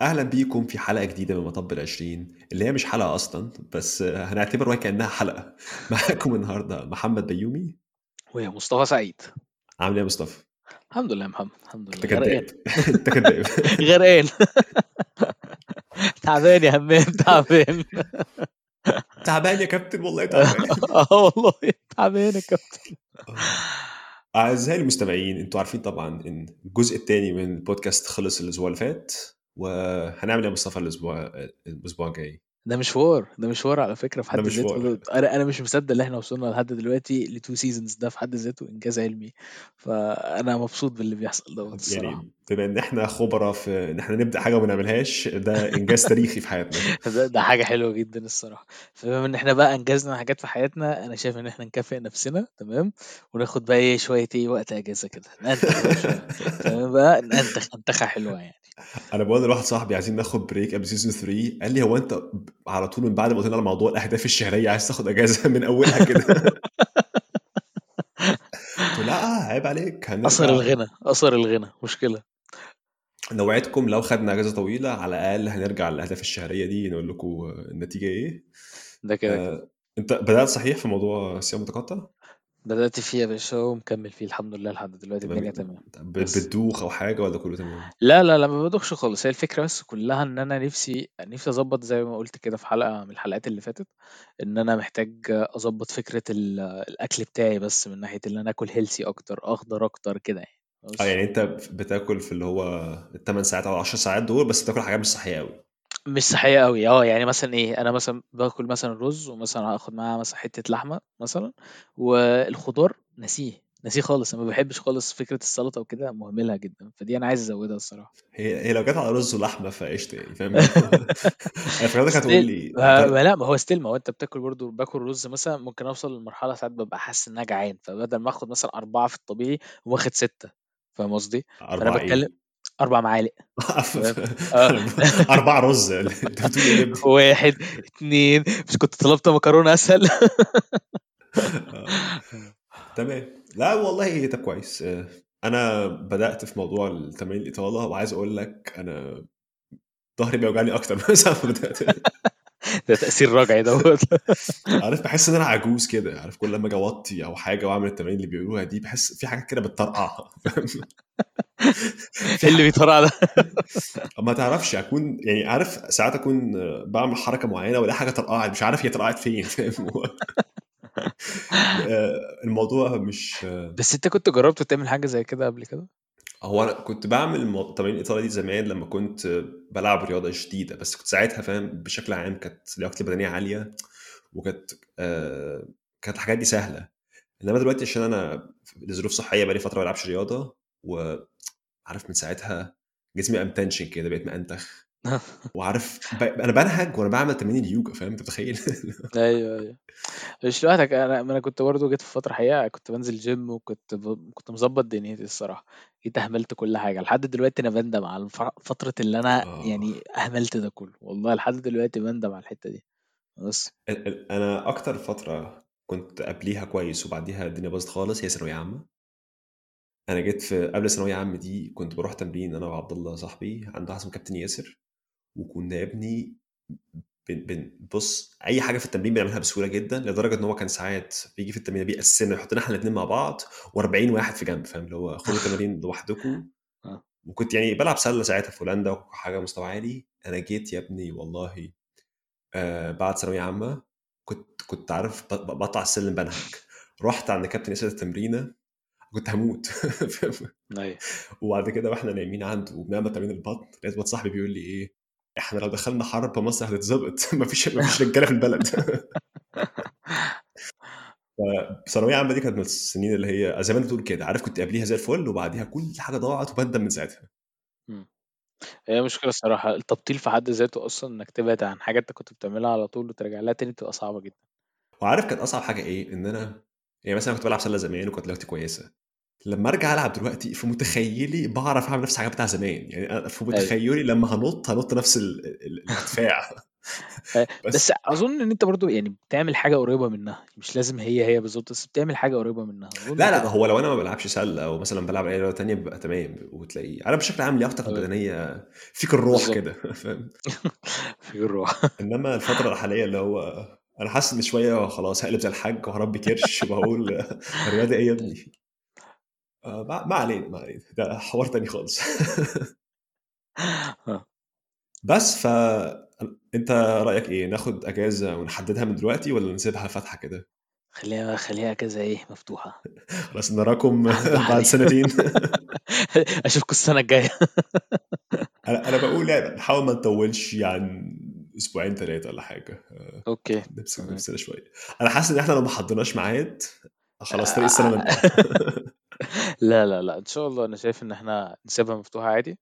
أهلا بيكم في حلقة جديدة من مطب العشرين اللي هي مش حلقة أصلا بس هنعتبرها كأنها حلقة. معاكم النهاردة محمد بيومي. ويا مصطفى سعيد. عامل إيه يا مصطفى؟ الحمد لله يا محمد الحمد لله. غرقان. أنت كداب. غرقان. تعبان يا همام تعبان. تعبان يا كابتن والله تعبان. آه والله. تعبان يا كابتن. أعزائي المستمعين أنتوا عارفين طبعا إن الجزء الثاني من البودكاست خلص الأسبوع اللي فات. وهنعمل يا مصطفى الأسبوع الأسبوع الجاي؟ ده مشوار ده مشوار على فكرة في ده حد. ذاته. أنا أنا مش مصدق اللي إحنا وصلنا لحد دلوقتي ل two seasons ده في حد ذاته إنجاز علمي. فأنا مبسوط باللي بيحصل دوت الصراحة. يعني بما إن إحنا خبراء في إن إحنا نبدأ حاجة وما نعملهاش ده إنجاز تاريخي في حياتنا. ده, ده حاجة حلوة جدا الصراحة. فبما إن إحنا بقى إنجزنا حاجات في حياتنا أنا شايف إن إحنا نكافئ نفسنا تمام؟ وناخد بقى إيه شوية إيه وقت إجازة كده. ننتخ تمام بقى؟ ننتخ انتخه حلوة يعني. أنا بقول لواحد صاحبي عايزين ناخد break قبل season 3 قال لي هو أنت على طول من بعد ما قلنا على موضوع الأهداف الشهرية عايز تاخد إجازة من أولها كده. لا عيب عليك أثر الغنى أثر الغنى مشكلة. نوعدكم لو خدنا اجازة طويلة على الأقل هنرجع للأهداف الشهرية دي نقول لكم النتيجة إيه؟ ده كده آه، أنت بدأت صحيح في موضوع صيام متقطع؟ بدأت فيه يا باشا ومكمل فيه الحمد لله لحد دلوقتي الدنيا تمام. تمام ب- بس بتدوخ أو حاجة ولا كله تمام؟ لا لا لا ما بدوخش خالص. هي الفكرة بس كلها إن أنا نفسي نفسي أظبط زي ما قلت كده في حلقة من الحلقات اللي فاتت إن أنا محتاج أظبط فكرة ال- الأكل بتاعي بس من ناحية إن أنا آكل هيلسي أكتر أخضر أكتر كده يعني. آه يعني انت بتاكل في اللي هو الثمان ساعات أو 10 ساعات دول بس بتاكل حاجات مش صحية قوي مش صحية قوي آه يعني مثلا إيه أنا مثلا باكل مثلا رز ومثلا هاخد معاه مثلا حتة لحمة مثلا والخضار نسيه نسيه خالص. أنا ما بحبش خالص فكرة السلطة وكده مهملها جدا. فدي أنا عايز أزودها الصراحة. هي هي لو جت على رز ولحمة فقشطة يعني فاهم؟ أنا فكرتك هتقول لي ما لا ما هو ستيل ما هو أنت بتاكل برضه باكل رز مثلا ممكن أوصل لمرحلة ساعات ببقى حاسس إن أنا جعان. فبدل ما آخد مثلا أربعة في الطبيعي واخد ستة. فاهم قصدي؟ فأنا أربعة بتكلم إيه؟ أربع معالق؟ آه. أربعة رز بتقول إيه؟ واحد اتنين. مش كنت طلبت مكرونة أسهل؟ آه، تمام. لا والله طب كويس. آه، أنا بدأت في موضوع التمارين الإطالة وعايز أقول لك أنا ظهري بيوجعني أكتر من ساعة ما بدأت. ده تأثير رجعي دوت. عارف بحس إن أنا عجوز كده. عارف كل لما أجي أوطي أو حاجة وأعمل التمارين اللي بيقولوها دي بحس في حاجات كده بتطرقع؟ في اللي بيطرع ده؟ ما تعرفش أكون يعني عارف ساعات أكون بعمل حركة معينة ولا حاجة طرقعت مش عارف هي طرقعت فين. آه، الموضوع مش بس أنت كنت جربت تعمل حاجة زي كده قبل كده؟ هو أنا كنت بعمل تمارين الإطالة دي زمان لما كنت بلعب رياضة شديده بس كنت ساعتها فاهم بشكل عام كانت لياقتي البدنية عالية وكانت آه، كانت الحاجات دي سهلة. إنما دلوقتي عشان أنا لظروف صحية بقالي فترة ما بلعبش رياضة وعارف من ساعتها جسمي قام tension كده بقيت مأنتخ وعارف ب... أنا بنهج وأنا بعمل تمارين اليوجا فاهم؟ أنت متخيل؟ أيوه أيوه. مش لوحدك أنا أنا كنت برضه جيت في فترة حقيقة كنت بنزل جيم وكنت ب... كنت مظبط دنيتي الصراحة. جيت أهملت كل حاجة. لحد دلوقتي أنا بندم على الف... فترة اللي أنا يعني أهملت ده كله. والله لحد دلوقتي بندم على الحتة دي. بس. أنا أكتر فترة كنت قبليها كويس وبعديها الدنيا باظت خالص هي ثانوية عامة. أنا جيت في قبل ثانوية عامة دي كنت بروح تمرين أنا وعبد الله صاحبي عند واحد اسمه كابتن ياسر. وكنا يا ابني بن بن بص أي حاجة في التمرين بنعملها بسهولة جدا لدرجة إن هو كان ساعات بيجي في التمرين بيقسمنا يحطنا إحنا الاثنين مع بعض و40 واحد في جنب فاهم؟ اللي هو خدوا التمارين لوحدكم. آه. وكنت يعني بلعب سلة ساعتها في هولندا وحاجه مستوى عالي. أنا جيت يا ابني والله آه بعد ثانوية عامة كنت كنت عارف ب- ب- بطلع السلم بنهج. رحت عند كابتن ياسر التمرينة كنت هموت؟ أيوه. وبعد كده وإحنا نايمين عنده وبنعمل تمرين البطن لقيت واد صاحبي بيقول لي إيه إحنا لو دخلنا حرب مصر هتتظبط مفيش مفيش رجالة في البلد. فثانويه عامة دي كانت من السنين اللي هي زي ما أنت بتقول كده عارف كنت قبليها زي الفل وبعديها كل حاجة ضاعت وبندم من ساعتها. هي مشكلة الصراحة التبطيل في حد ذاته أصلا إنك تبعد عن حاجة أنت كنت بتعملها على طول وترجع لها تاني بتبقى صعبة جدا. وعارف كانت أصعب حاجة إيه؟ إن أنا يعني مثلا كنت بلعب سلة زمان وكانت لياقتي كويسة. لما ارجع العب دلوقتي في متخيلي بعرف اعمل نفس الحاجات بتاع زمان يعني في أيوه متخيلي لما هنط هنط نفس ال- ال- الارتفاع آآ بس بس أظن إن أنت برضه يعني بتعمل حاجة قريبة منها، مش لازم هي، هي بالضبط، بس بتعمل حاجة قريبة منها، لا، كده. هو لو أنا ما بالعبش سلة أو مثلًا بالعب أي رياضة تانية بيبقى تمام، وتلاقيه أنا بشكل عام لياقتك تمام. البدنية فيك الروح. كده فاهم؟ فيك الروح. إنما الفترة الحالية اللي هو أنا حاسس إن شوية خلاص هاقلب زي الحاج وهاربي كرش وهاقول الرياضة إيه يا ابني؟ آه، ما ما علينا، ما علينا، ده حوار تاني خالص. آه. بس ف أنت رأيك إيه، ناخد أجازة ونحددها من دلوقتي والّا نسيبها فاتحة كده؟ خلّيها خلّيها كده إيه، مفتوحة. خلاص نراكم بعد. سنتين. أشوفكم السنة الجاية. أنا أنا باقول يعني نحاول ما نطوّلش 3 والّا حاجة، آآ أوكي، نمسك تمام. نفسنا شوية. أنا حاسس إن إحنا لو ما حضّرناش ميعاد خلاص طريق انتهى. لا، لا، لأ، إن شاء الله أنا شايف إن إحنا نسيبها مفتوحة عادي،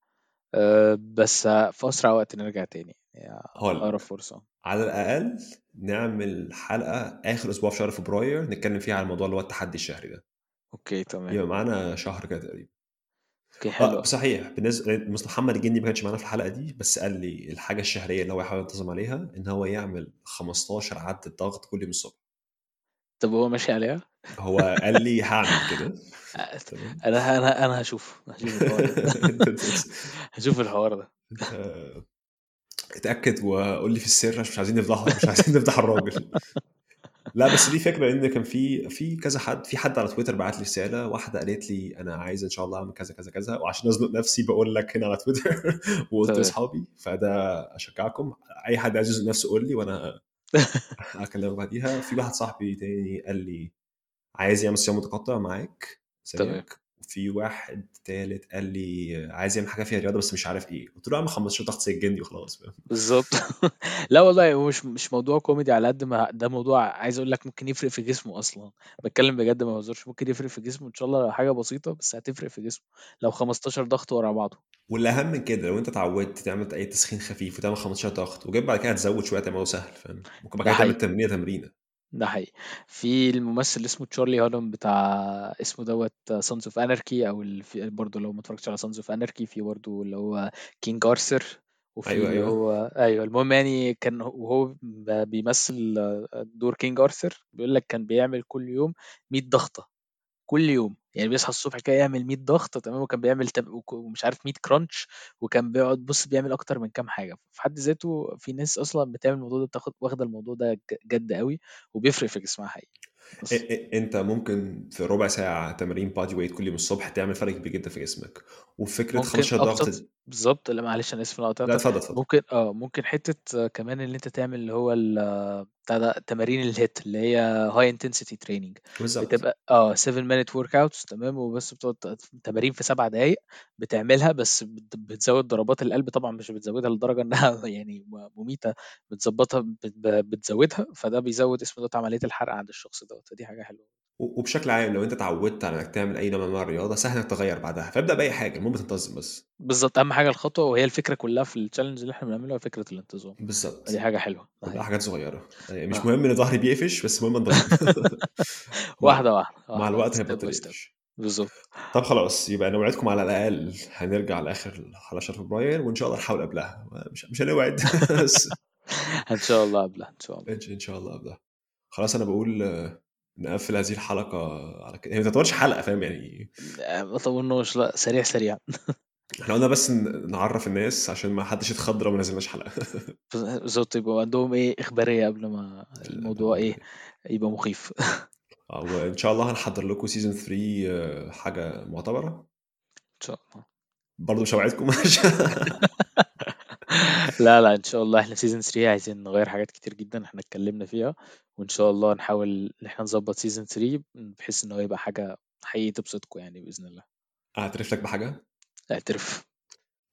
آآ بس في أسرع وقت نرجع تاني، يعني هاقول أقرب لك، فرصة. على الأقل نعمل حلقة آخر أسبوع في شهر فبراير نتكلم فيها عن الموضوع اللي هو التحدي الشهري ده. okay، تمام. يبقى معانا شهر كده تقريبًا. okay، حلو آه، أوي. صحيح بالنسبة محمد الجندي ما كانش معانا في الحلقة دي، بس قال لي الحاجة الشهرية اللي هو يحاول ينتظم عليها إن هو يعمل 15 عدّة ضغط كل يوم الصبح. طب وهو ماشي عليها؟ هو قال لي هاعمل كده،. أنا أنا أنا هاشوف، هاشوف الحوار ده. هاشوف الحوار ده. أنت اتأكد وقُل لي في السر مش عايزين نفضحه مش عايزين نفضح الراجل. لأ، بس دي فكرة لإن كان في في كذا حد في حد على تويتر بعت لي رسالة، واحدة قالت لي أنا عايزة إن شاء الله أعمل كذا، كذا، كذا، وعشان أزنق نفسي باقول لك هنا على تويتر وقُلت تمام. لأصحابي، فده أشجعكم، أي حد عايز يزنق نفسه قُل لي وأنا هاكلمك بعديها. في واحد صاحبي تاني قال لي عايز يعمل صيام متقطع معاك تمام. وفي واحد تالت قال لي عايز يعمل حاجة فيها رياضة بس مش عارف إيه، قُلت له اعمل 15 ضغط زي الجندي وخلاص فاهم؟ بالضبط. لا والله هو مش مش موضوع كوميدي على قد ما ده موضوع عايز أقول لك ممكن يفرق في جسمه أصلًا، باتكلم بجد ما باهزرش، ممكن يفرق في جسمه إن شاء الله لو حاجة بسيطة بس هتفرق في جسمه، لو 15 ضغط ورا بعضه. والأهم من كده لو أنت اتعودت تعمل أي تسخين خفيف وتعمل 15 ضغط وجيت بعد كده تزود شوية هتلاقي الموضوع سهل فاهم؟ ممكن بعد ده كده تعمل حقيقي. تمرينة تمرينة. ده حقيقي. في الممثل اسمه تشارلي هانم بتاع اسمه دوّة Sons of Anarchy أو ال في برضه لو ما اتفرجتش على Sons of Anarchy في برضه اللي هو King Arthur وفي أيوه، اللي أيوه. هو أيوه، المهم يعني كان وهو ب بيمثل دور King Arthur بيقول لك كان بيعمل كل يوم 100 ضغطة، كل يوم، يعني بيصحى الصبح كده يعمل 100 ضغطة تمام، وكان بيعمل وك ومش عارف 100 crunch وكان بيقعد بُص بيعمل أكتر من كام حاجة، في حد ذاته في ناس أصلًا بتعمل الموضوع ده بتاخد واخدة الموضوع ده ج جَد أوي، وبيفرق في جسمها حقيقي، بس. أ أنت ممكن في ربع ساعة تمارين body weight كل يوم الصبح تعمل فرق كبير جدًا في جسمك، وفكرة ممكن 15 ضغط أبسط بالضبط، لا معلش أنا آسف إن أنا لأ قاطعتك، اتفضل، اتفضل. ممكن آه، ممكن حتّة كمان اللي أنت تعمل اللي هو ال بتاع ده تمارين الHIIT اللي هي high intensity training بالضبط. بتبقى آه 7 minute workouts تمام، وبس بتقعد ت تمارين في 7 دقايق بتعملها بس بت بتزوّد ضربات القلب طبعًا مش بتزوّدها لدرجة إنها يعني م مميتة، بتضبّطها بت ب بتزوّدها، فده بيزوّد اسمه دوّة عملية الحرق عند الشخص دوّة، فدي حاجة حلوة. وبشكل عام لو أنت اتعودت على إنك تعمل أي نوع من أنواع الرياضة سهل إنك تغيّر بعدها، فابدأ بأي حاجة المهم تنتظم بس. بالضبط، أهم حاجة الخطوة وهي الفكرة كلّها في الchallenge اللي إحنا بنعمله هي فكرة الانتظام، فدي بالضبط. حاجة حلوة، ده كلها. حاجات صغيرة، آآ مش آه. مهم إن ضهري بيقفش بس المهم انتظم. مع واحدة، واحدة، مع الوقت step يقفش. بالضبط. طب خلاص يبقى نوعدكم على الأقل هنرجع على شهر فبراير وإن شاء الله نحاول قبلها، مش مش هنوعد إن شاء الله قبلها، إن شاء الله. إن شاء الله قبلها. خلاص أنا باقول نقفّل هذه الحلقة على كده، هي ما تعتبرش حلقة فاهم يعني آآ ما طوّلناش لأ، سريع، سريع. إحنا قُلنا بس نعرّف الناس عشان ما حدش يتخض لو ما نزلناش حلقة. ب بالضبط، يبقوا عندهم إيه، إخبارية قبل ما الموضوع إيه، يبقى مخيف. آه، وإن شاء الله هنحضّر لكم season 3 حاجة معتبرة. إن شاء الله. برضه مش هاوعدكم لا، لأ، إن شاء الله إحنا season 3 عايزين نغيّر حاجات كتير جدًا إحنا اتكلمنا فيها، وإن شاء الله نحاول إن إحنا نضبّط season 3 بحيث إن هو يبقى حاجة حقيقي تبسطكم يعني بإذن الله. أعترف لك بحاجة؟ اعترف.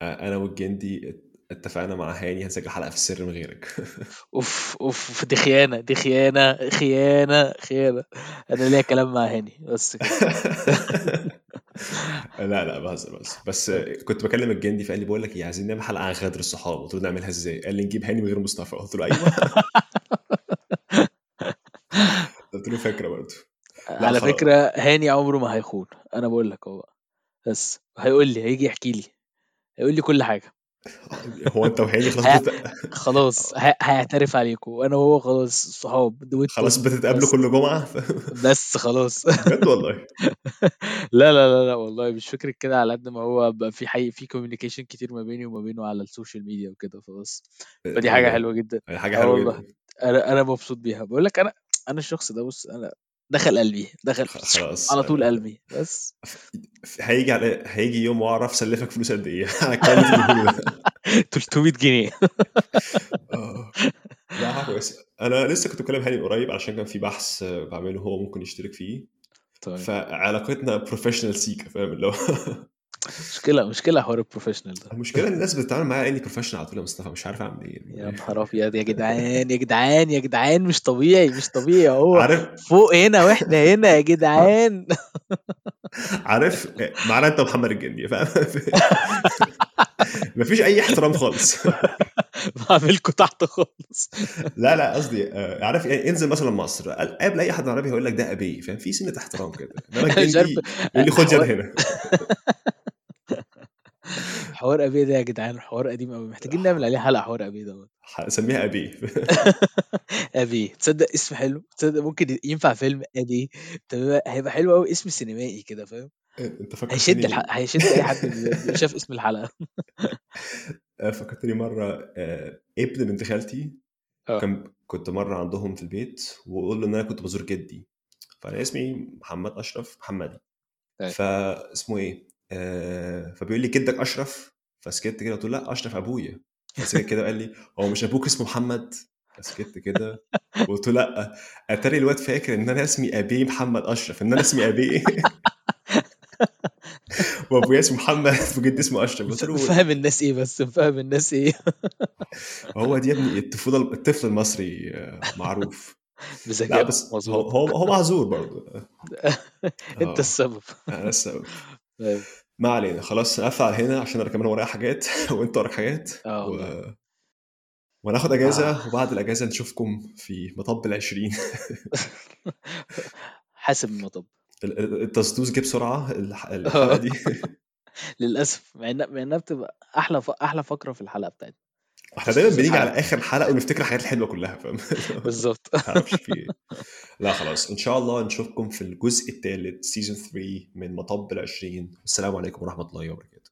أ أنا والجندي ات اتفقنا مع هاني هنسجل حلقة في السر من غيرك. أوف، أوف، دي خيانة، دي خيانة، خيانة، خيانة. أنا ليّا كلام مع هاني، بس لا، لأ، باهزر، باهزر. بس آه. كنت باكلم الجندي فقال لي: "باقول لك إيه، عايزين نعمل حلقة عن غدر الصحاب." قُلت له: "نعملها إزاي؟" قال لي: "نجيب هاني من غير مصطفى." قُلت له: "أيوه." قُلت له: "فكرة برضه." على فكرة هاني عمره ما هيخون، أنا باقول لك بقى، بس هيقول لي، هييجي يحكي لي، هيقول لي كل حاجة. هو انت وهاني خلاص ه- بت... خلاص ه- هيعترف عليكم وأنا وهو خلاص صحاب. دويتو خلاص بتتقابلوا كل جمعة؟ بس خلاص. بجد والله؟ لا لا لا لا والله مش فكرة كده على قد ما هو بقى في حي في communication كتير ما بيني وما بينه على ال social media وكده فبس فدي حاجة أيوه حلوة جدا. حاجة حلوة والله. جدا. أنا أنا مبسوط بيها. بقول لك أنا أنا الشخص ده بص أنا دخل قلبي دخل خلاص. على طول قلبي. بس. هيجي على هيجي يوم وأعرف سلفك فلوس قد إيه. على الكلام اللي انت بتقوله ده. 300 جنيه. آه. لا كويسه أنا لسه كنت بكلم هاني قريب علشان كان في بحث بعمله هو ممكن يشترك فيه. طيب. فعلاقتنا professional سيكا فاهم؟ اللي هو مشكلة مشكلة حوار ال professional ده. المشكلة إن الناس بتتعامل معايا اني professional على طول يا مصطفى مش عارف أعمل إيه. يا نهار أبيض يا جدعان يا جدعان يا جدعان مش طبيعي مش طبيعي. هو عارف؟ فوق هنا وإحنا هنا يا جدعان. عارف؟ معانا أنت ومحمد الجندي فاهم؟ مفيش أي احترام خالص. بعملكوا تحت خالص. لا لا قصدي آه، عارف يعني انزل مثلا مصر. قابل أي حد عربي هيقول لك ده أبي فاهم؟ في سنة احترام كده. أنا مش عارف. يقول لي خد يد هنا. حوار ابي ده يا جدعان حوار قديم قوي محتاجين نعمل عليه حلقة حوار ابي ده هسميها ابي ابي تصدق اسم حلو؟ تصدق ممكن ينفع فيلم ابي طب هيبقى حلو قوي اسم سينمائي كده فاهم؟ أنت هيشد فكرتني الح... هيشد أي حد شاف اسم الحلقة. آه، فكرتني مرة آه، ابن بنت خالتي آه. كان كنت مرة عندهم في البيت واقول له إن أنا كنت بزور جدي. فأنا اسمي محمد أشرف محمدي. طيب. فاسمه إيه؟ آه فبيقول لي جدك أشرف فسكت كده قلت له لأ أشرف أبويا. فسكت كده قال لي هو مش أبوك اسمه محمد؟ فسكت كده قلت له لأ. أتاري الواد فاكر إن أنا اسمي ابي محمد أشرف إن أنا اسمي ابي وأبويا اسمه محمد وجدي اسمه أشرف. قلت له فاهم الناس إيه بس فاهم الناس إيه. هو دي يا ابني الطفولة الطفل المصري آه، معروف بذكاء بس مظبوط. هو هو معذور برضه. أنت آه. السبب. أنا السبب. طيب. ما علينا خلاص نقفل على هنا عشان أنا كمان ورايا حاجات وأنت وراك حاجات. آه و... وناخد أجازة آه. وبعد الأجازة نشوفكم في مطب العشرين. حاسب المطب. ال- ال- التصدوس جه بسرعة الح- الحلقة دي. للأسف مع انها مع إنها بتبقى أحلى ف... أحلى فقرة في الحلقة بتاعتنا. إحنا دايما بنيجي على آخر حلقة ونفتكر الحاجات الحلوة كلها فاهم؟ بالظبط. إيه. لا خلاص إن شاء الله نشوفكم في الجزء الثالث سيزون 3 من مطب العشرين. والسلام عليكم ورحمة الله وبركاته.